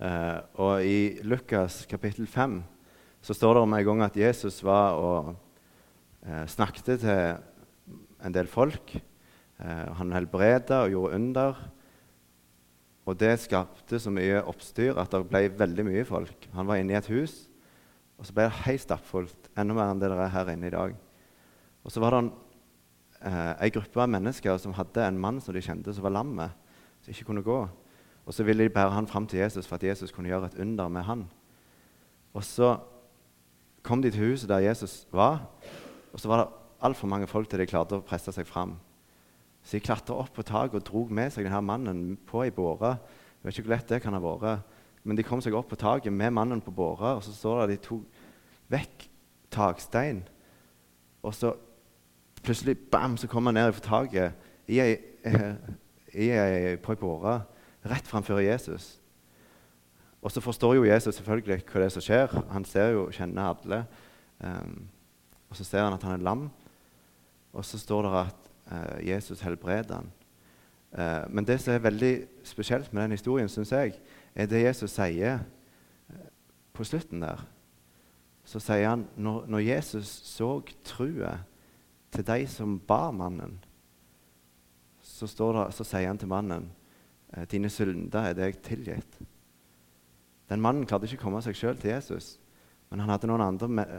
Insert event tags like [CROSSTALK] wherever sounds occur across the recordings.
Eh, og I Lukas kapittel 5 så står det om en gang at Jesus var og eh, snakket til en del folk. Eh, han helbreda og gjorde under. Og det skapte så mye oppstyr at det ble veldig mye folk. Han var inne i et hus, og så ble det helt stappfullt. Enda mer enn det der er her inne i dag. Og så var det en, gruppe av mennesker som hadde en mann som de kjente, som var lam, som ikke kunne gå. Og så ville de bære han fram til Jesus for at Jesus kunne gjøre et under med han. Og så kom de til huset der Jesus var, og så var det altfor mange folk til de klarte å presse seg fram. Så de klatra opp på taket og drog med seg denne mannen på ei båre. Jeg vet ikke hvor lett det kan ha vært. Men de kom seg opp på taket med mannen på båra, og så står det at de tok vekk takstein. Og så plutselig bam, så kom han ned fra taket i ei, eh, i ei, på ei båre rett framfor Jesus. Og så forstår jo Jesus selvfølgelig hva det er som skjer. Han ser jo, kjenner alle. Um, og så ser han at han er lam, og så står det at uh, Jesus helbreder han. Uh, men det som er veldig spesielt med den historien, syns jeg, er det Jesus sier uh, på slutten der. Så sier han når, når Jesus så trua til de som bar mannen, så, det, så sier han til mannen dine synder er deg tilgitt. Den mannen klarte ikke å komme seg sjøl til Jesus, men han hadde noen andre med,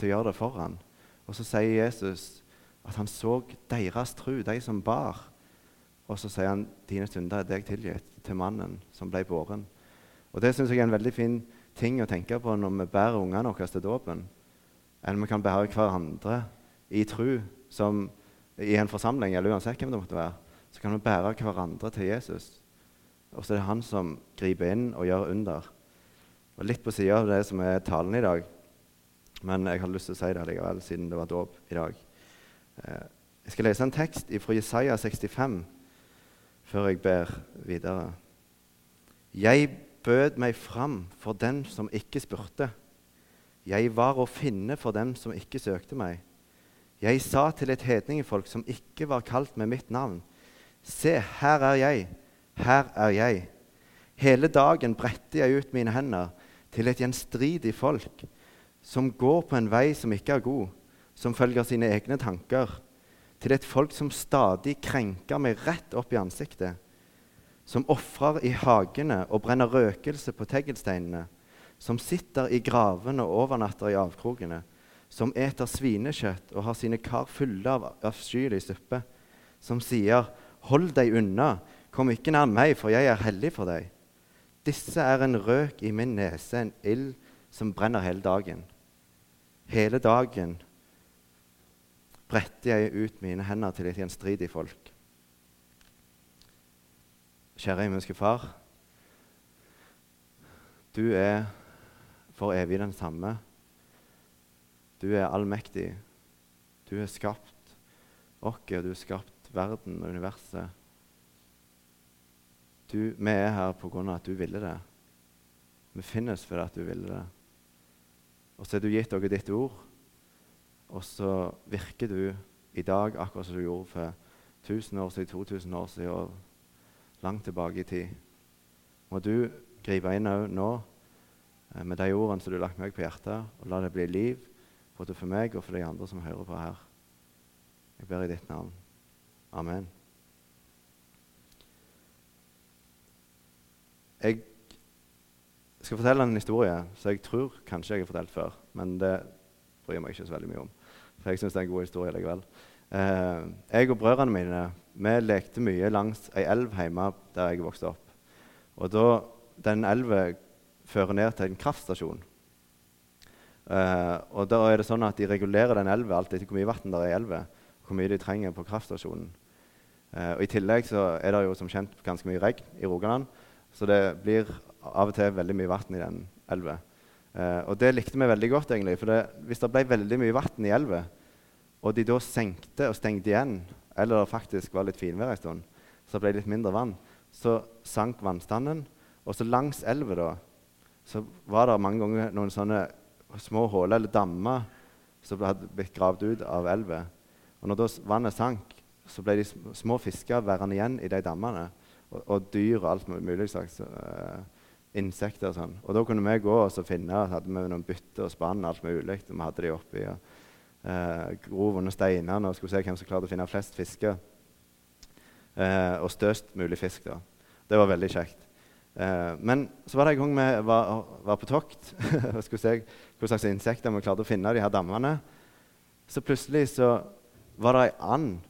til å gjøre det for han. Og så sier Jesus at han så deres tru, de som bar. Og så sier han dine synder er deg tilgitt, til mannen som ble båren. Og Det syns jeg er en veldig fin ting å tenke på når vi bærer ungene våre til dåpen. Eller vi kan bære hverandre i tru som i en forsamling, eller uansett hvem det måtte være. Så kan vi bære hverandre til Jesus. Og så er det han som griper inn og gjør under. Og Litt på sida av det som er talen i dag, men jeg har lyst til å si det likevel, siden det var dåp i dag. Eh, jeg skal lese en tekst fra Jesaja 65 før jeg ber videre. Jeg bød meg fram for den som ikke spurte. Jeg var å finne for dem som ikke søkte meg. Jeg sa til et hedningefolk som ikke var kalt med mitt navn. Se, her er jeg, her er jeg. Hele dagen bretter jeg ut mine hender til et gjenstridig folk, som går på en vei som ikke er god som følger sine egne tanker, til et folk som stadig krenker meg rett opp i ansiktet, som ofrer i hagene og brenner røkelse på teglsteinene, som sitter i gravene og overnatter i avkrokene, som eter svinekjøtt og har sine kar fulle av avskyelig suppe, som sier, 'Hold deg unna, kom ikke nær meg, for jeg er hellig for deg.' Disse er en røk i min nese, en ild som brenner hele dagen. Hele dagen bretter jeg ut mine hender til et gjenstridig folk. Kjære himmelske Far. Du er for evig den samme. Du er allmektig. Du har skapt oss, og du har skapt verden og universet. Du, vi er her på grunn av at du ville det. Vi finnes fordi at du ville det. Og så har du gitt dere ditt ord og så virker du i dag akkurat som du gjorde for 1000 år siden, 2000 år siden og langt tilbake i tid. Må du gripe inn òg nå eh, med de ordene som du har lagt meg på hjertet, og la det bli liv både for meg og for de andre som hører på her. Jeg ber i ditt navn. Amen. Jeg skal fortelle en historie som jeg tror kanskje jeg har fortalt før. Men det bryr meg ikke så veldig mye om. For jeg syns det er en god historie likevel. Eh, jeg og brødrene mine vi lekte mye langs ei elv hjemme der jeg vokste opp. Og da, Den elva fører ned til en kraftstasjon. Eh, og da er det sånn at De regulerer den elva alt etter hvor mye vann det er i elva. Hvor mye de trenger på kraftstasjonen. Eh, og I tillegg så er det jo som kjent ganske mye regn i Rogaland. Så det blir av og til veldig mye vann i den elva. Eh, og det likte vi veldig godt, egentlig. For det, hvis det ble veldig mye vann i elva, og de da senkte og stengte igjen, eller det faktisk var litt finvær en stund, så ble det litt mindre vann, så sank vannstanden. Og så langs elva da, så var det mange ganger noen sånne små huller eller dammer som hadde blitt gravd ut av elva. Og når da vannet sank, så ble de små fisker værende igjen i de dammene. Og, og dyr og alt mulig slags uh, insekter og sånn. Og da kunne vi gå og så finne hadde vi noen bytte og spann alt mulig. Og vi hadde de oppi og uh, grov under steinene og skulle se hvem som klarte å finne flest fisker. Uh, og størst mulig fisk. da. Det var veldig kjekt. Eh, men så var det en gang vi var, var på tokt [LAUGHS] og skulle se hva slags insekter vi klarte å finne i de her dammene. Så plutselig så var det ei and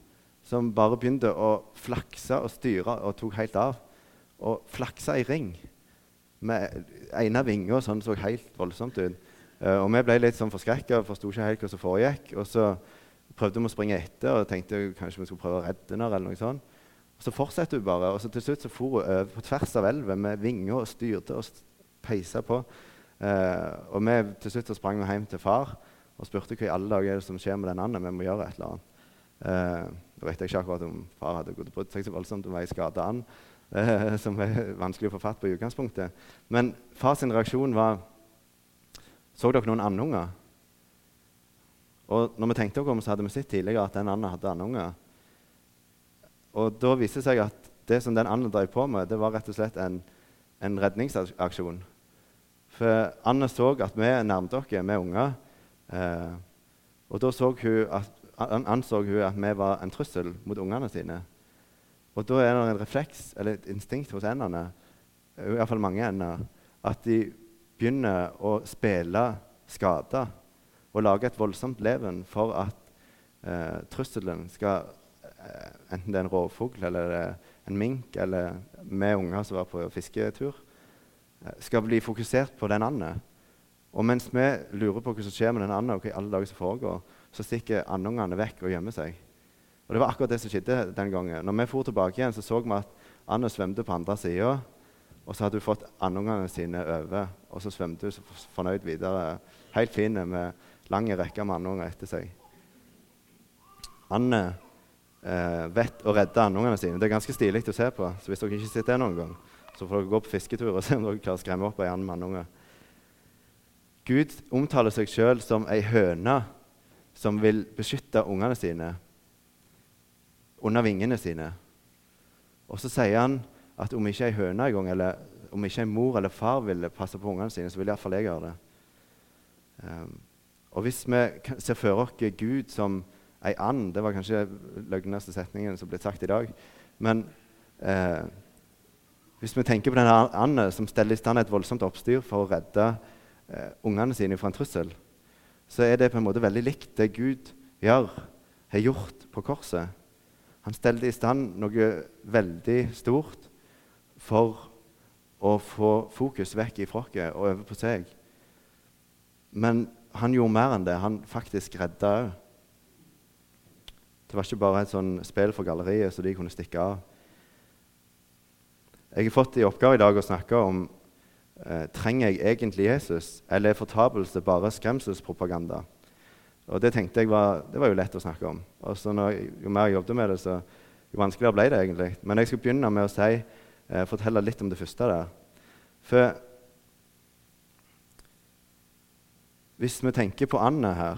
som bare begynte å flakse og styre og tok helt av. Og flaksa i ring med ene vinga sånn så helt voldsomt ut. Uh, og vi ble litt sånn forskrekka og forsto ikke helt hva som foregikk. Og så prøvde vi å springe etter og tenkte kanskje vi skulle prøve å redde henne. eller noe sånt. Og så fortsatte hun bare, og så til slutt så for hun over på tvers av elven med vinger og styrte og peisa på. Uh, og vi til slutt så sprang vi hjem til far og spurte hva i alle dager er det som skjer med den andre. Vi må gjøre et eller annet. Uh, da vet jeg ikke akkurat om far hadde gått og brydd seg så voldsomt om ei skada and, eh, som er vanskelig å få fatt på i utgangspunktet. Men fars reaksjon var Så dere noen andunger? Og når vi tenkte om, så hadde vi sett tidligere at den anden hadde andunger. Og da viste det seg at det som den anden drev på med, det var rett og slett en, en redningsaksjon. For Anne så at vi nærmet oss med unger. Eh, og da så hun at anså hun at vi var en trussel mot ungene sine. Og da er det en refleks eller et instinkt hos endene, iallfall mange ender, at de begynner å spille skada og lage et voldsomt leven for at eh, trusselen skal eh, Enten det er en rovfugl eller en mink eller vi unger som var på fisketur, eh, skal bli fokusert på den anden. Og mens vi lurer på hva som skjer med den anden, og hva i alle dager som foregår, så stikker andungene vekk og gjemmer seg. Og Det var akkurat det som skjedde den gangen. Når vi for tilbake igjen, så så vi at Anne svømte på andre sida. Og så hadde hun fått andungene sine over, og så svømte hun fornøyd videre. Helt fin med lang rekke med andunger etter seg. Anne eh, vet å redde andungene sine. Det er ganske stilig å se på. Så hvis dere ikke sitter det noen gang, så får dere gå på fisketur og se om dere å skremme opp ei and med andunger. Gud omtaler seg sjøl som ei høne som vil beskytte ungene sine under vingene sine. Og så sier han at om ikke ei høne engang, eller om ikke en mor eller far ville passe på ungene sine, så vil iallfall jeg gjøre det. Um, og hvis vi ser for oss Gud som ei and Det var kanskje løgneste setningen som ble sagt i dag. Men eh, hvis vi tenker på denne anden som steller i stand et voldsomt oppstyr for å redde eh, ungene sine fra en trussel, så er det på en måte veldig likt det Gud gjør, har gjort på korset. Han stelte i stand noe veldig stort for å få fokus vekk i oss og over på seg. Men han gjorde mer enn det. Han faktisk redda òg. Det var ikke bare et sånn spill for galleriet så de kunne stikke av. Jeg har fått i oppgave i dag å snakke om trenger jeg egentlig Jesus, eller er fortapelse bare skremselspropaganda? Og Det tenkte jeg var, det var jo lett å snakke om. Og så Jo mer jeg jobbet med det, så jo vanskeligere ble det egentlig. Men jeg skal begynne med å si, eh, fortelle litt om det første der. For hvis vi tenker på Anne her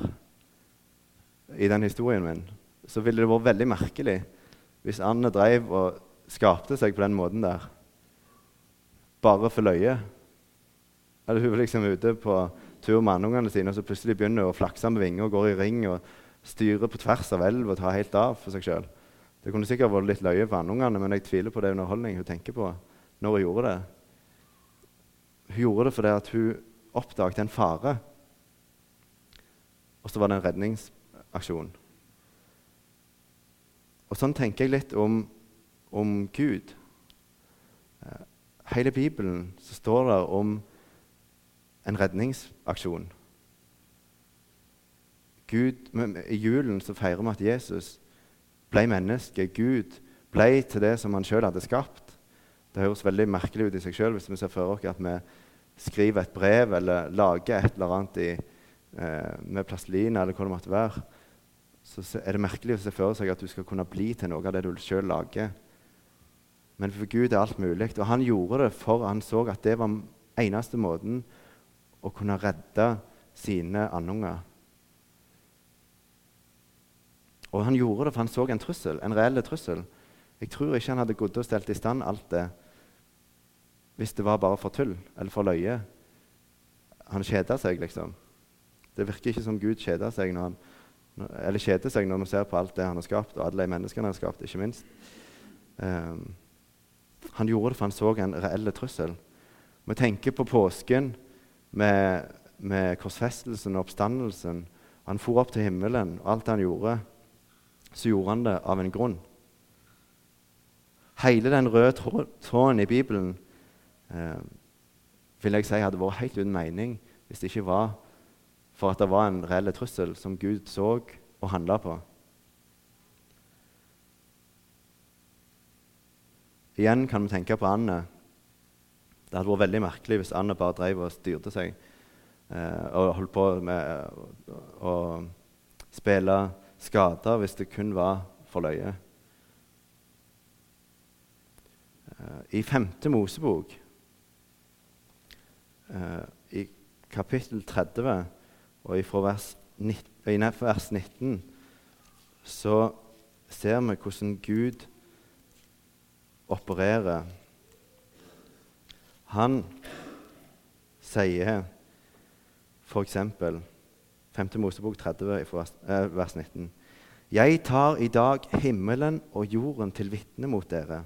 i den historien min, så ville det vært veldig merkelig hvis Anne drev og skapte seg på den måten der bare for løye. Eller hun var liksom ute på tur med andungene sine, og så plutselig begynner hun å flakse med vinger og går i ring og styrer på tvers av elva og tar helt av for seg sjøl. Det kunne sikkert vært litt løye for andungene, men jeg tviler på det underholdning hun tenker på når hun gjorde det. Hun gjorde det fordi at hun oppdaget en fare. Og så var det en redningsaksjon. Og sånn tenker jeg litt om, om Gud. Eh, hele Bibelen så står det om en redningsaksjon. Gud, I julen så feirer vi at Jesus ble menneske. Gud ble til det som han sjøl hadde skapt. Det høres veldig merkelig ut i seg sjøl hvis vi ser for oss at vi skriver et brev eller lager et eller annet i, eh, med plastelina eller hva det måtte være. Så er det merkelig å se for seg at du skal kunne bli til noe av det du sjøl lager. Men for Gud er alt mulig. Og han gjorde det for han så at det var eneste måten å kunne redde sine andunger. Og han gjorde det for han så en trussel, en reell trussel. Jeg tror ikke han hadde gått og stelt i stand alt det hvis det var bare for tull eller for løye. Han kjeda seg, liksom. Det virker ikke som Gud kjeder seg når han, eller kjeder seg når vi ser på alt det han har skapt, og alle de menneskene han har skapt, ikke minst. Um, han gjorde det for han så en reell trussel. Vi tenker på påsken med, med korsfestelsen og oppstandelsen. Han for opp til himmelen, og alt han gjorde, så gjorde han det av en grunn. Hele den røde tråden i Bibelen eh, vil jeg si hadde vært helt uten mening hvis det ikke var for at det var en reell trussel som Gud så og handla på. Igjen kan vi tenke på Anne. Det hadde vært veldig merkelig hvis Anne bare drev og styrte seg eh, og holdt på med å spille skader hvis det kun var for løye. Eh, I femte Mosebok, eh, i kapittel 30 og fra vers 19, vers 19, så ser vi hvordan Gud opererer. Han sier f.eks. 5. Mosebok 30, eh, vers 19. Jeg tar i dag himmelen og jorden til vitne mot dere.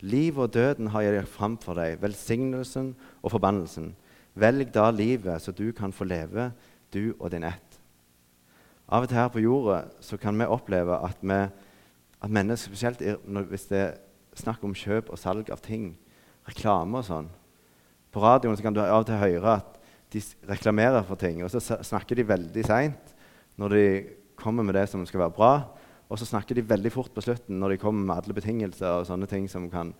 Liv og døden har jeg fram for deg, velsignelsen og forbannelsen. Velg da livet, så du kan få leve, du og din ett. Av og til her på jorda så kan vi oppleve at, vi, at mennesker, spesielt hvis det er snakk om kjøp og salg av ting, reklame og sånn. På radioen kan du av og til høre at de reklamerer for ting, og så snakker de veldig seint når de kommer med det som skal være bra, og så snakker de veldig fort på slutten når de kommer med alle betingelser og sånne ting som kan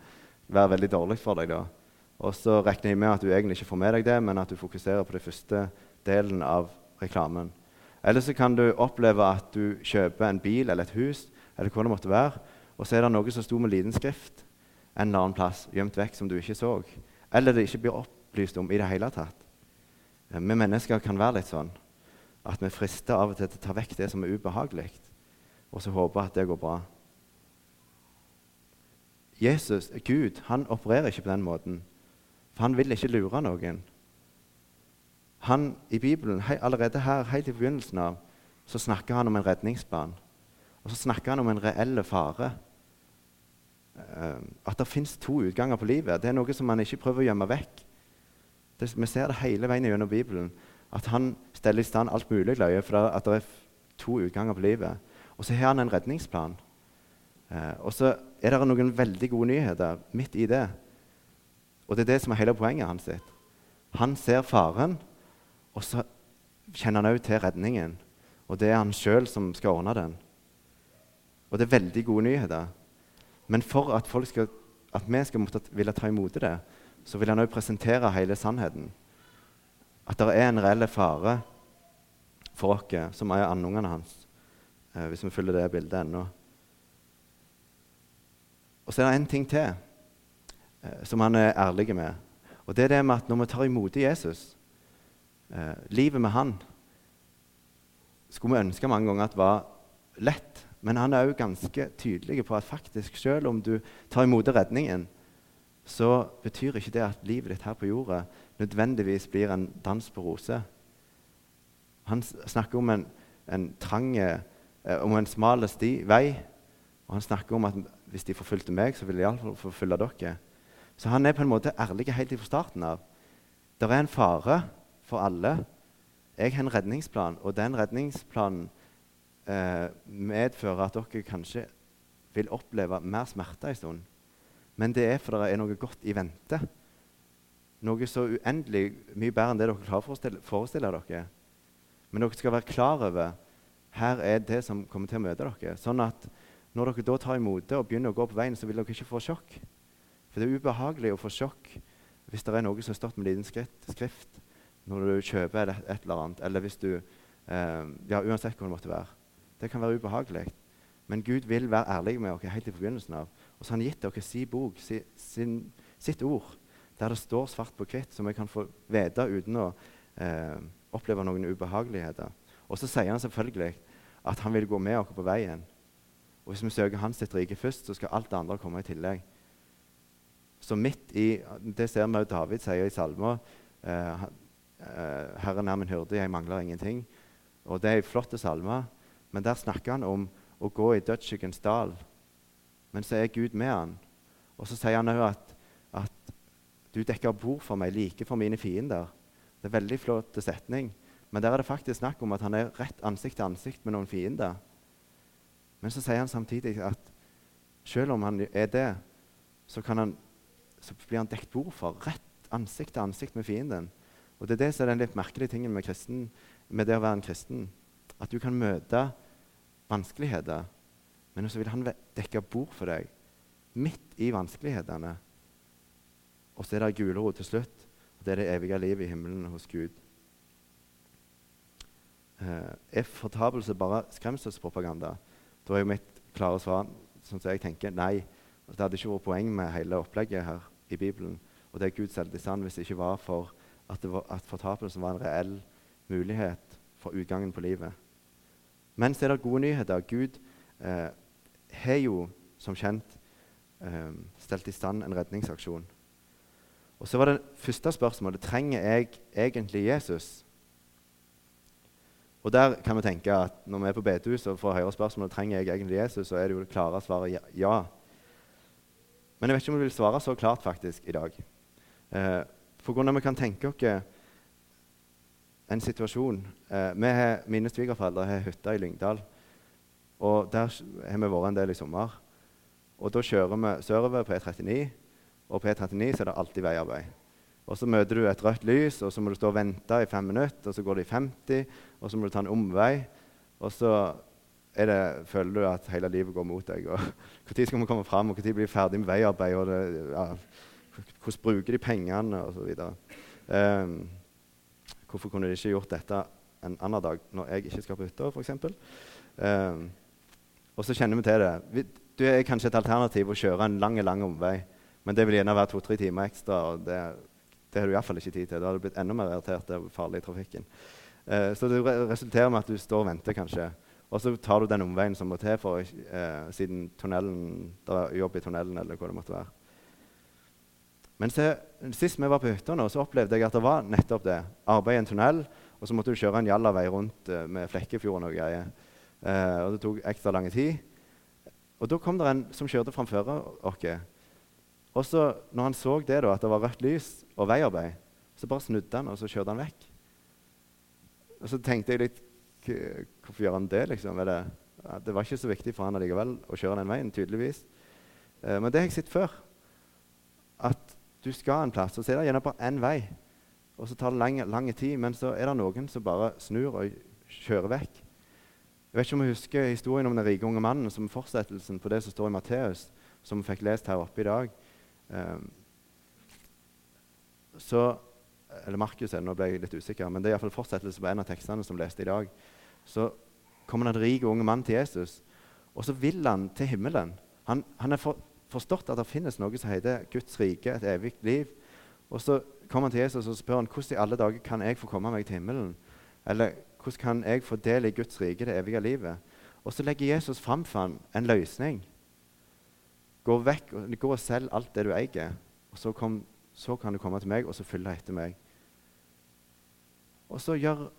være veldig dårlig for deg. da. Og så regner de med at du egentlig ikke får med deg det, men at du fokuserer på den første delen av reklamen. Eller så kan du oppleve at du kjøper en bil eller et hus, eller hva det måtte være, og så er det noe som sto med liten skrift en eller annen plass, gjemt vekk, som du ikke så. Eller det ikke blir opplyst om i det hele tatt. Eh, vi mennesker kan være litt sånn at vi frister av og til til å ta vekk det som er ubehagelig, og så håpe at det går bra. Jesus, Gud, han opererer ikke på den måten, for han vil ikke lure noen. Han, I Bibelen, allerede her, helt i begynnelsen av, så snakker han om en redningsplan. Og så snakker han om en reell fare. Uh, at det fins to utganger på livet. Det er noe som man ikke prøver å gjemme vekk. Det, vi ser det hele veien gjennom Bibelen. At han steller i stand alt mulig løye for at det er to utganger på livet. Og så har han en redningsplan. Eh, og så er det noen veldig gode nyheter midt i det. Og det er det som er hele poenget hans. Han ser faren, og så kjenner han òg til redningen. Og det er han sjøl som skal ordne den. Og det er veldig gode nyheter. Men for at, skal, at vi skal måtte, ville ta imot det, så vil han òg presentere hele sannheten. At det er en reell fare for oss som er andungene hans, eh, hvis vi følger det bildet ennå. Og så er det en ting til eh, som han er ærlig med. Og det er det med at når vi tar imot Jesus, eh, livet med han, skulle vi ønske mange ganger at det var lett men han er òg ganske tydelig på at faktisk selv om du tar imot redningen, så betyr ikke det at livet ditt her på jorda nødvendigvis blir en dans på roser. Han snakker om en, en trang, eh, om en smal vei. Og han snakker om at hvis de forfulgte meg, så vil de iallfall forfølge dere. Så han er på en måte ærlig helt fra starten av. Det er en fare for alle. Jeg har en redningsplan, og den redningsplanen eh, medfører at dere kanskje vil oppleve mer smerte en stund. Men det er fordi det er noe godt i vente. Noe så uendelig mye bedre enn det dere klarer å forestille, forestille dere. Men dere skal være klar over her er det som kommer til å møte dere. Sånn at når dere da tar imot det og begynner å gå på veien, så vil dere ikke få sjokk. For det er ubehagelig å få sjokk hvis det er noe som har stått med liten skrift, når du kjøper et, eller annet, eller hvis du eh, Ja, uansett hva det måtte være. Det kan være ubehagelig. Men Gud vil være ærlig med oss helt i begynnelsen av. Og så har han gitt dere sin bok, sin, sin, sitt ord, der det står svart på hvitt, som vi kan få vite uten å eh, oppleve noen ubehageligheter. Og så sier han selvfølgelig at han vil gå med oss på veien. Og hvis vi søker hans sitt rike først, så skal alt det andre komme i tillegg. Så midt i Det ser vi også David sier i salmer. Eh, eh, 'Herren er min hyrde, jeg mangler ingenting'. Og Det er en flott salme, men der snakker han om å gå i dødsskyggens dal. Men så er Gud med han. Og så sier han òg at, at 'du dekker bord for meg like for mine fiender'. Det er en veldig flott setning. Men der er det faktisk snakk om at han er rett ansikt til ansikt med noen fiender. Men så sier han samtidig at selv om han er det, så, han, så blir han dekt bord for rett ansikt til ansikt med fienden. Og Det er det som er den litt merkelige tingen med, kristen, med det å være en kristen. At du kan møte vanskeligheter, men så vil han dekke bord for deg midt i vanskelighetene. Og så er det gulrot til slutt. og Det er det evige livet i himmelen hos Gud. Eh, er fortapelse bare skremselspropaganda? Da er jo mitt klare svar sånn som jeg tenker, nei. Det hadde ikke vært poeng med hele opplegget her i Bibelen. Og det er Gud selv i hvis det ikke var for at, var, at fortapelsen var en reell mulighet for utgangen på livet. Men så er det gode nyheter. Gud eh, har jo som kjent eh, stelt i stand en redningsaksjon. Og så var det første spørsmålet trenger jeg egentlig Jesus. Og der kan vi tenke at Når vi er på bedehus og får høre spørsmålet trenger jeg egentlig Jesus, så er det jo det klare svaret ja. Men jeg vet ikke om vi vil svare så klart faktisk i dag. Eh, for at vi kan tenke oss en situasjon eh, har, Mine svigerforeldre har hytte i Lyngdal. og Der har vi vært en del i sommer. Og Da kjører vi sørover på E39, og på E39 så er det alltid veiarbeid. Og Så møter du et rødt lys, og så må du stå og vente i fem minutter. og Så går det i 50, og så må du ta en omvei. Og så det, føler du at hele livet går mot deg. og [LAUGHS] Når skal vi komme fram, og når blir vi ferdig med veiarbeid? og det, ja, Hvordan bruker de pengene, osv. Um, ehm, hvorfor kunne de ikke gjort dette en annen dag når jeg ikke skal på hytta, f.eks.? Um, og så kjenner vi til det. Det er kanskje et alternativ å kjøre en lang lang omvei, men det vil gjerne være to-tre timer ekstra. og det det har du iallfall ikke tid til. Da har du blitt enda mer irritert av farlig trafikken. Eh, så det resulterer med at du står og venter, kanskje. Og så tar du den omveien som må til for, eh, siden tunnelen, det er jobb i tunnelen, eller hva det måtte være. Men se, sist vi var på hytta, så opplevde jeg at det var nettopp det. Arbeid i en tunnel, og så måtte du kjøre en jallavei rundt eh, med Flekkefjorden og greier. Eh, og det tok ekstra lang tid. Og da kom det en som kjørte framfor oss. Og så, når han så det da, at det var rødt lys og veiarbeid, så bare snudde han og så kjørte han vekk. Og så tenkte jeg litt Hvorfor gjør han det? liksom? Det, det, var ikke så viktig for han allikevel å kjøre den veien, tydeligvis. Eh, men det har jeg sett før. Du skal en plass, og så er det gjerne bare én vei. Og så tar det lang, lang tid, men så er det noen som bare snur og kjører vekk. Jeg vet ikke om jeg husker historien om den rike unge mannen som fortsettelsen på det som står i Matteus, som vi fikk lest her oppe i dag. Um, så, eller Markus er det, nå ble jeg litt usikker, men det er iallfall fortsettelse på en av tekstene som leste i dag. Så kommer den rike unge mannen til Jesus, og så vil han til himmelen. Han, han er for, forstått at det finnes noe som heter Guds rike, et evig liv. Og så kommer han til Jesus og spør han, hvordan i alle dager kan jeg få komme meg til himmelen. Eller hvordan kan jeg få del i Guds rike, det evige livet? Og så legger Jesus fram for ham en løsning. Gå vekk gå og selg alt det du eier, og så, kom, så, kan du komme til meg og så følge etter meg. Og så gjør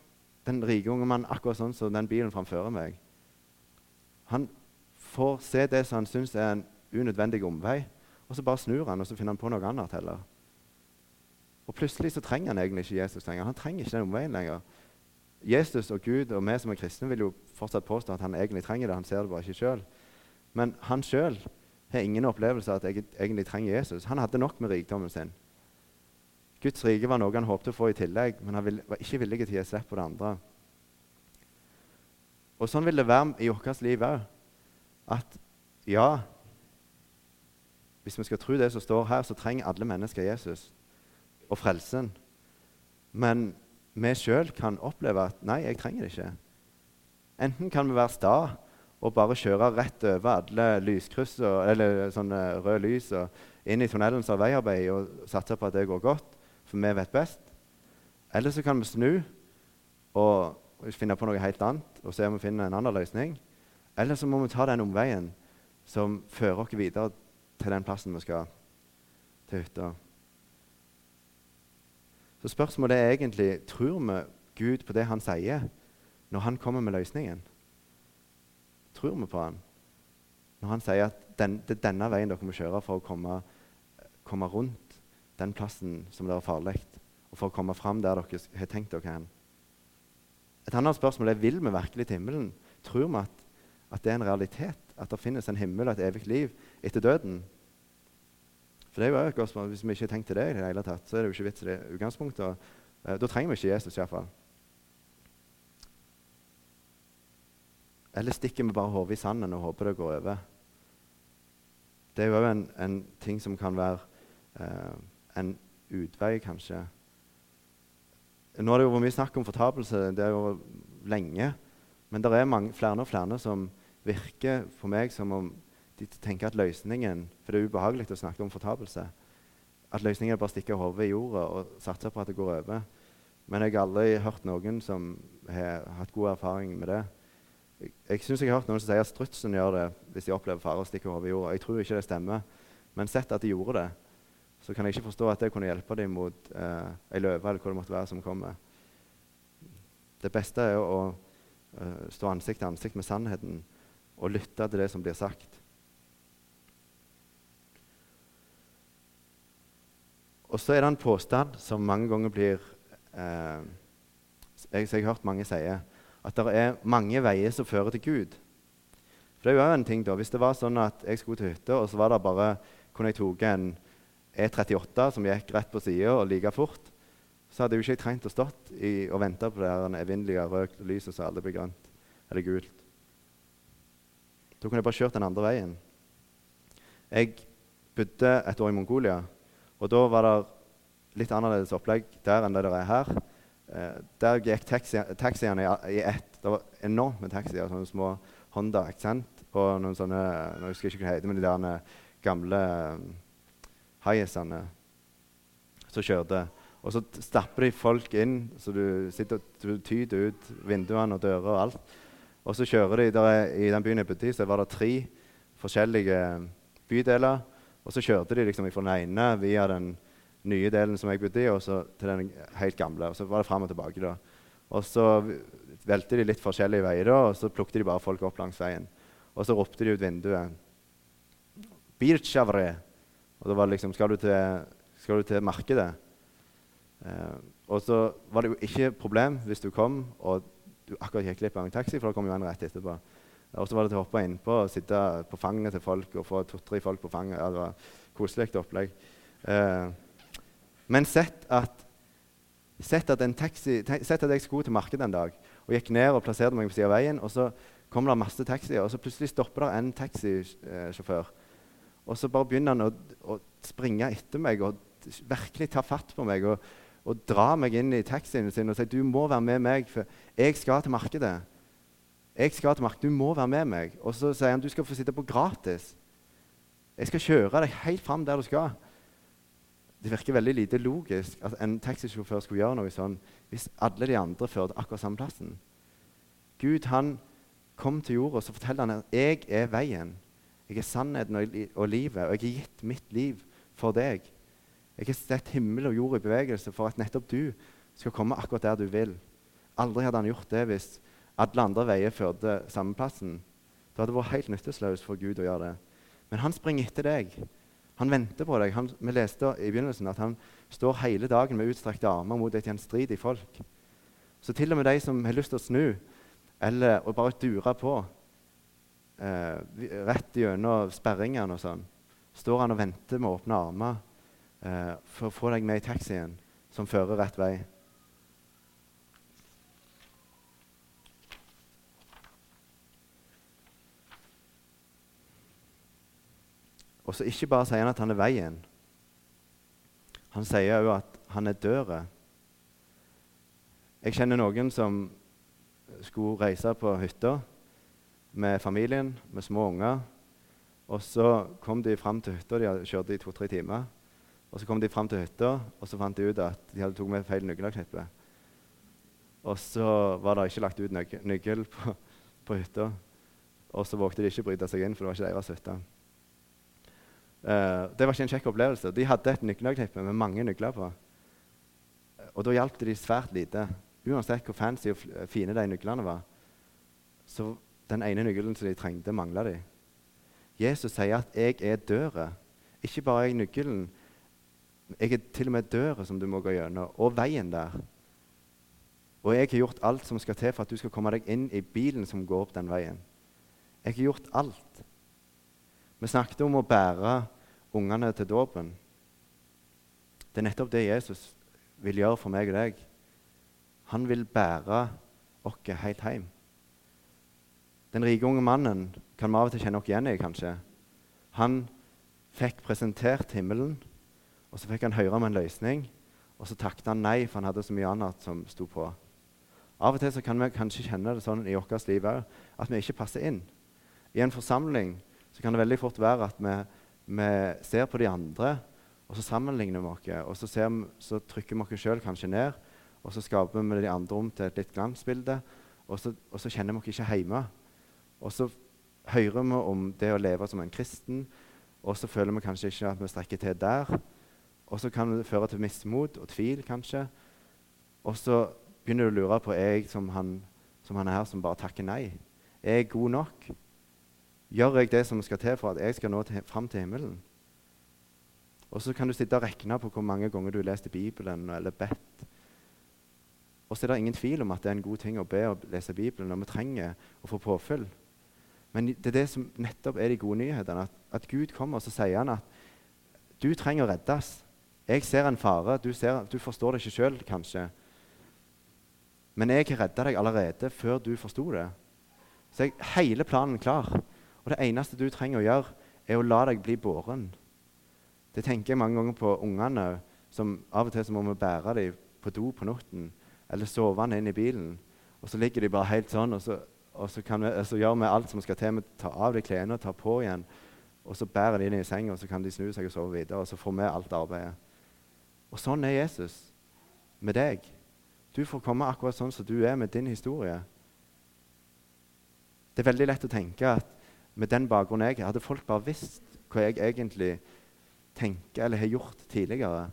den rike unge mannen akkurat sånn som den bilen framfører meg. Han får se det som han syns er en unødvendig omvei, og så bare snur han og så finner han på noe annet heller. Og Plutselig så trenger han egentlig ikke Jesus lenger. Han trenger ikke den omveien lenger. Jesus og Gud og vi som er kristne, vil jo fortsatt påstå at han egentlig trenger det. Han ser det bare ikke sjøl. Men han sjøl har ingen opplevelse av at jeg egentlig trenger Jesus. Han hadde nok med rikdommen sin. Guds rike var noe han håpte å få i tillegg, men han var ikke villig til å gi slipp på det andre. Og Sånn vil det være i vårt liv òg. At ja Hvis vi skal tro det som står her, så trenger alle mennesker Jesus og frelsen. Men vi sjøl kan oppleve at nei, jeg trenger det ikke. Enten kan vi være sta og bare kjøre rett over alle lyskryss eller sånne røde lys og inn i tunnelen som veiarbeid, og satse på at det går godt, for vi vet best. Eller så kan vi snu og, finne på noe helt annet og se om vi finner en annen løsning. Eller så må vi ta den omveien som fører oss videre til den plassen vi skal. til hytta. Så spørsmålet er egentlig tror vi Gud på det han sier, når han kommer med løsningen. Tror vi på han når han sier at den, det er denne veien dere må kjøre for å komme, komme rundt den plassen som det er farlig, og for å komme fram der dere har tenkt dere hen? Et annet spørsmål er vil vi virkelig til himmelen. Tror vi at, at det er en realitet? At det finnes en himmel og et evig liv etter døden? For det er jo et godt spørsmål. Hvis vi ikke har tenkt til det, i det hele tatt, så er det jo ikke vits i det utgangspunktet. Eh, da trenger vi ikke Jesus iallfall. Eller stikker vi bare hodet i sanden og håper det går over? Det er jo en, en, ting som kan være eh, en utvei, kanskje. Nå har det jo vært mye snakk om fortapelse det er jo lenge. Men det er mange, flere og flere som virker for meg som om de tenker at løsningen For det er ubehagelig å snakke om fortapelse. At løsningen er bare å stikke hodet i jorda og satse på at det går over. Men jeg har aldri hørt noen som har hatt god erfaring med det. Jeg, jeg synes jeg har hørt noen som sier at strutsen gjør det hvis de opplever fare og stikker hodet i jorda. Jeg tror ikke det stemmer, men sett at de gjorde det, så kan jeg ikke forstå at det kunne hjelpe dem mot eh, ei løve eller hva det måtte være som kommer. Det beste er å uh, stå ansikt til ansikt med sannheten og lytte til det som blir sagt. Og så er det en påstand som mange ganger blir eh, jeg, jeg har hørt mange si at det er mange veier som fører til Gud. For det er jo en ting da, Hvis det var sånn at jeg skulle til hytta, og så var det bare, kunne jeg tatt en E38 som gikk rett på sida og like fort, så hadde jeg jo ikke trengt å stått i, og vente på det evinnelige røde lyset som aldri blir grønt eller gult. Da kunne jeg bare kjørt den andre veien. Jeg bodde et år i Mongolia, og da var det litt annerledes opplegg der enn det der er her. Eh, der gikk taxi, taxiene i, ett. Det var enormt med taxier. Sånne små Honda Accent og noen sånne Jeg husker ikke hva det heter, men de der gamle um, Hiaceene som kjørte. Og så stapper de folk inn, så du sitter og tyter ut vinduene og dører og alt. Og så kjører de der, I den byen jeg bodde i, så var det tre forskjellige bydeler. Og så kjørte de liksom fra den ene via den nye delen som jeg bodde i, og så til den helt gamle. Og så var det fram og tilbake. da. Og så velte de litt forskjellige veier, da, og så plukket de bare folk opp langs veien. Og så ropte de ut vinduet. Birchavre. Og da var det liksom Skal du til, skal du til markedet? Eh, og så var det jo ikke problem hvis du kom og du akkurat gikk glipp av en taxi, for da kom jo en rett etterpå. Og så var det til å hoppe innpå og sitte på fanget til folk og få to-tre folk på fanget. Ja, det var koselig opplegg. Eh, men sett at, sett at, taxi, sett at jeg skulle til markedet en dag og gikk ned og plasserte meg på siden av veien. og Så kommer det masse taxier, og så plutselig stopper det en taxisjåfør. Og så bare begynner han å, å, springe etter meg og virkelig ta fatt på meg og, og dra meg inn i taxien sin og si du må være med meg, for jeg skal til markedet. Jeg skal til markedet, Du må være med meg. Og så sier han du skal få sitte på gratis. Jeg skal kjøre deg helt fram der du skal det virker veldig lite logisk at en taxisjåfør skulle gjøre noe sånn hvis alle de andre førte akkurat samme plassen. Gud han kom til jorda så forteller han at 'jeg er veien'. Jeg er sannheten og livet, og jeg har gitt mitt liv for deg. Jeg har sett himmel og jord i bevegelse for at nettopp du skal komme akkurat der du vil. Aldri hadde han gjort det hvis alle andre veier førte samme plassen. Det hadde vært helt nytteløst for Gud å gjøre det. Men han springer etter deg. Han venter på deg. Han, vi leste i begynnelsen at han står hele dagen med utstrakte armer mot et gjenstridig folk. Så til og med de som har lyst til å snu eller å bare dure på eh, rett gjennom sperringene og sånn, står han og venter med åpne armer eh, for å få deg med i taxien som fører rett vei. Og så ikke bare sier han at han er veien. Han sier òg at han er døra. Jeg kjenner noen som skulle reise på hytta med familien, med små unger. Og så kom de fram til hytta, de hadde kjørt i to-tre timer. Og så kom de fram til hytta, og så fant de ut at de hadde tatt med feil nøkkelknippe. Og så var det ikke lagt ut nøkkel på, på hytta. Og så vågte de ikke bryte seg inn, for det var ikke deres hytte. Uh, det var ikke en kjekk opplevelse. De hadde et nøkkelknippe med mange nøkler på. Og da hjalp det de svært lite. Uansett hvor fancy og fine de nøklene var. Så den ene nøkkelen som de trengte, mangla de. Jesus sier at 'jeg er døra'. Ikke bare er jeg nøkkelen, jeg er til og med døra som du må gå gjennom, og veien der. Og jeg har gjort alt som skal til for at du skal komme deg inn i bilen som går opp den veien. Jeg har gjort alt. Vi snakket om å bære ungene til dåpen. Det er nettopp det Jesus vil gjøre for meg og deg. Han vil bære oss helt hjem. Den rike unge mannen kan vi av og til kjenne oss igjen i, kanskje. Han fikk presentert himmelen, og så fikk han høre om en løsning. Og så takket han nei, for han hadde så mye annet som sto på. Av og til kan vi kanskje kjenne det sånn i vårt liv òg, at vi ikke passer inn. I en forsamling så kan det veldig fort være at vi, vi ser på de andre, og så sammenligner vi oss. Og så, ser, så trykker vi oss sjøl kanskje ned, og så skaper vi de andre om til et litt glansbilde. Og så, og så kjenner vi oss ikke hjemme. Og så hører vi om det å leve som en kristen, og så føler vi kanskje ikke at vi strekker til der. Og så kan det føre til mismot og tvil, kanskje. Og så begynner du å lure på er jeg som han, som han er her, som bare takker nei. Er jeg god nok? Gjør jeg det som skal til for at jeg skal nå til, fram til himmelen? Og så kan du sitte og regne på hvor mange ganger du har lest Bibelen eller bedt. Og så er det ingen tvil om at det er en god ting å be og lese Bibelen når vi trenger å få påfyll. Men det er det som nettopp er de gode nyhetene. At, at Gud kommer og så sier han at du trenger å reddes. Jeg ser en fare. Du, ser, du forstår det ikke sjøl, kanskje. Men jeg har redda deg allerede før du forsto det. Så er hele planen klar. Og det eneste du trenger å gjøre, er å la deg bli båren. Det tenker jeg mange ganger på ungene. som Av og til må vi bære dem på do på natten eller sove inn i bilen. Og så ligger de bare helt sånn, og så, og så, vi, så gjør vi alt som skal til. Vi tar av de klærne og tar på igjen. Og så bærer de inn i senga, og så kan de snu seg og sove videre. Og så får vi alt arbeidet. Og sånn er Jesus med deg. Du får komme akkurat sånn som du er med din historie. Det er veldig lett å tenke at med den bakgrunnen jeg hadde folk bare visst hva jeg egentlig tenker eller har gjort tidligere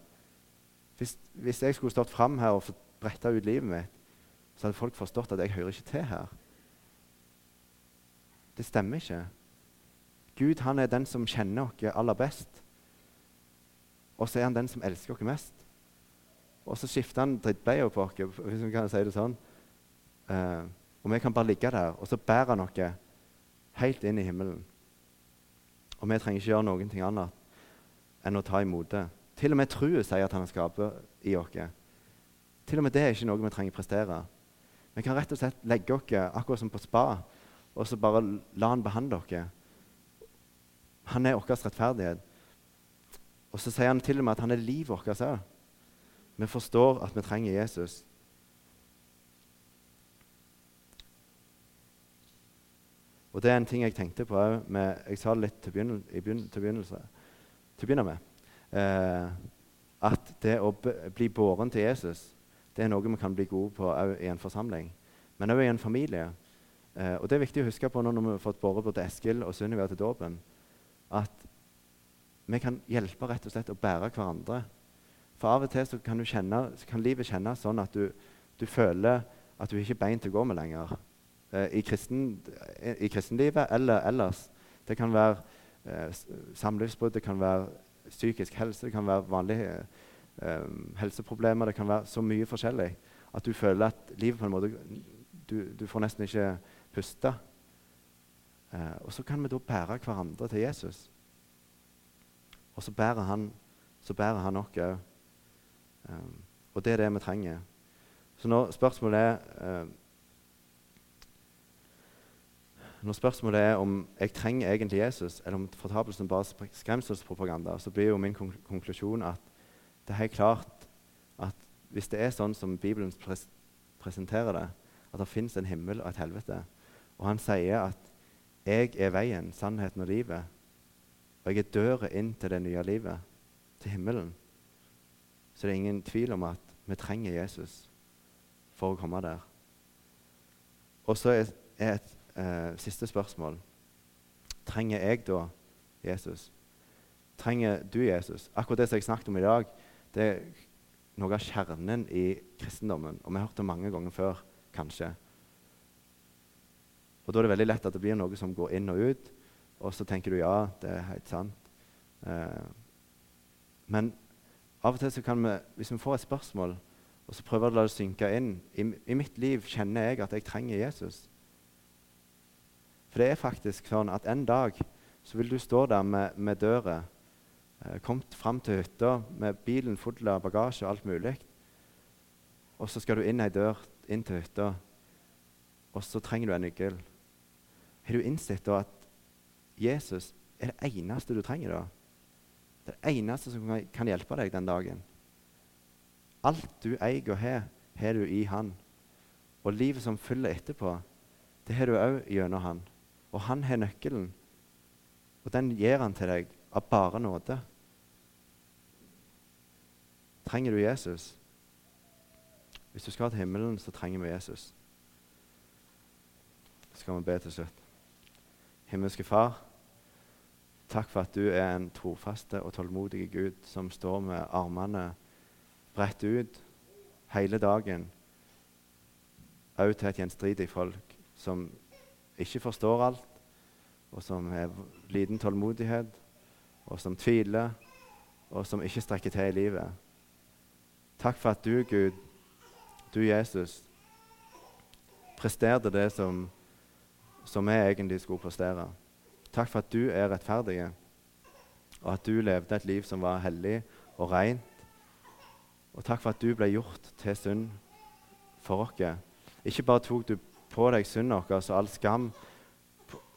Hvis, hvis jeg skulle stått fram her og bretta ut livet mitt, så hadde folk forstått at jeg hører ikke til her. Det stemmer ikke. Gud han er den som kjenner oss aller best. Og så er han den som elsker oss mest. Og så skifter han drittbeia på oss, hvis vi kan si det sånn. Uh, og vi kan bare ligge der, og så bærer han oss helt inn i himmelen. Og vi trenger ikke gjøre noen ting annet enn å ta imot det. Til og med troen sier at han skaper i oss. Til og med det er ikke noe vi trenger prestere. Vi kan rett og slett legge oss akkurat som på spa, og så bare la han behandle oss. Han er vår rettferdighet. Og så sier han til og med at han er livet vårt òg. Vi forstår at vi trenger Jesus. Og det er en ting jeg tenkte på òg Jeg sa det litt til, begynne, begynne, til, til å begynne med. Eh, at det å bli båren til Jesus det er noe vi kan bli gode på i en forsamling, men òg i en familie. Eh, og Det er viktig å huske på når vi har fått båret både Eskil og Sunniva til dåpen, at vi kan hjelpe rett og slett å bære hverandre. For av og til kan, kjenne, kan livet kjennes sånn at du, du føler at du ikke har bein til å gå med lenger. Eh, i, kristen, i, kristenlivet eller ellers. Det kan være eh, samlivsbrudd, det kan være psykisk helse, det kan være vanlige eh, helseproblemer. Det kan være så mye forskjellig at du føler at livet på en måte Du, du får nesten ikke puste. Eh, og så kan vi da bære hverandre til Jesus. Og så bærer han, så bærer han òg. Um, og det er det vi trenger. Så nå spørsmålet er uh, når spørsmålet er om jeg trenger egentlig Jesus, eller om fortapelsen bare er skremselspropaganda, så blir jo min konklusjon at det er helt klart at hvis det er sånn som Bibelen pres presenterer det, at det fins en himmel og et helvete, og han sier at 'jeg er veien, sannheten og livet', og jeg er døra inn til det nye livet, til himmelen, så det er ingen tvil om at vi trenger Jesus for å komme der. Og så er, et eh, siste spørsmål. Trenger jeg da Jesus? trenger du Jesus. Akkurat det som jeg snakket om i dag, det er noe av kjernen i kristendommen. Og vi har hørt det mange ganger før, kanskje. Og Da er det veldig lett at det blir noe som går inn og ut, og så tenker du ja, det er helt sant. Eh, men av og til så kan vi, hvis vi får et spørsmål, og så prøver vi å la det synke inn I, I mitt liv kjenner jeg at jeg trenger Jesus. For det er faktisk sånn at en dag så vil du stå der med, med døra, eh, kommet fram til hytta med bilen full av bagasje og alt mulig. Og så skal du inn ei dør inn til hytta, og så trenger du en nøkkel. Har du innsett da at Jesus er det eneste du trenger da? Det eneste som kan hjelpe deg den dagen. Alt du eier og har, har du i Han. Og livet som følger etterpå, det har du òg gjennom Han. Og Han har nøkkelen. Og den gir Han til deg av bare nåde. Trenger du Jesus? Hvis du skal til himmelen, så trenger vi Jesus. Så skal vi be til slutt. Himmelske Far. Takk for at du er en trofaste og tålmodig Gud som står med armene bredt ut hele dagen, òg til et gjenstridig folk som ikke forstår alt, og som har liten tålmodighet, og som tviler, og som ikke strekker til i livet. Takk for at du, Gud, du Jesus, presterte det som, som vi egentlig skulle prestere. Takk for at du er rettferdig, og at du levde et liv som var hellig og rent. Og takk for at du ble gjort til synd for oss. Ikke bare tok du på deg synden vår og all skam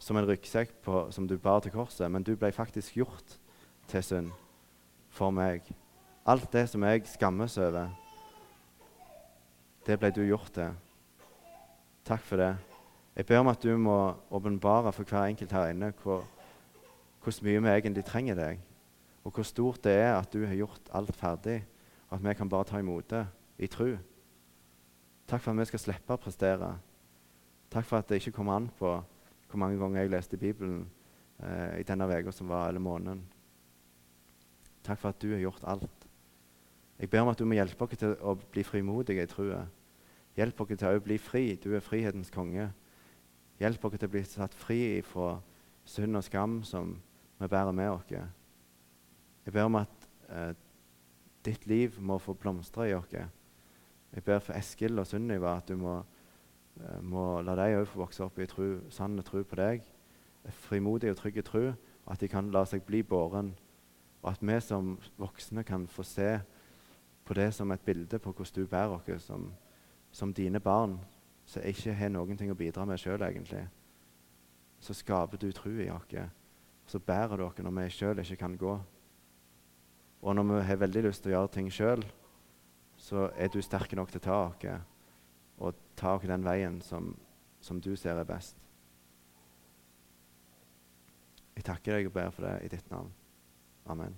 som en ryggsekk som du bar til korset, men du ble faktisk gjort til synd for meg. Alt det som jeg skammes over, det ble du gjort til. Takk for det. Jeg ber om at du må åpenbare for hver enkelt her inne hvor, hvor mye vi egentlig trenger deg, og hvor stort det er at du har gjort alt ferdig, og at vi kan bare ta imot det i tro. Takk for at vi skal slippe å prestere. Takk for at det ikke kom an på hvor mange ganger jeg leste Bibelen eh, i denne uka som var, eller måneden. Takk for at du har gjort alt. Jeg ber om at du må hjelpe oss til å bli frimodige i troa. Hjelp oss til å bli fri. Du er frihetens konge. Hjelp oss til å bli satt fri fra synd og skam som vi bærer med oss. Jeg ber om at eh, ditt liv må få blomstre i oss. Jeg ber for Eskil og Sunniva at du må, må la dem òg få vokse opp i tru, sann tro på deg. Frimodig og trygg tro, at de kan la seg bli båren. Og at vi som voksne kan få se på det som et bilde på hvordan du bærer oss som, som dine barn som ikke har noen ting å bidra med sjøl, egentlig, så skaper du tro i oss. Så bærer du oss når vi sjøl ikke kan gå. Og når vi har veldig lyst til å gjøre ting sjøl, så er du sterk nok til å ta oss og ta oss den veien som, som du ser er best. Jeg takker deg og ber for det i ditt navn. Amen.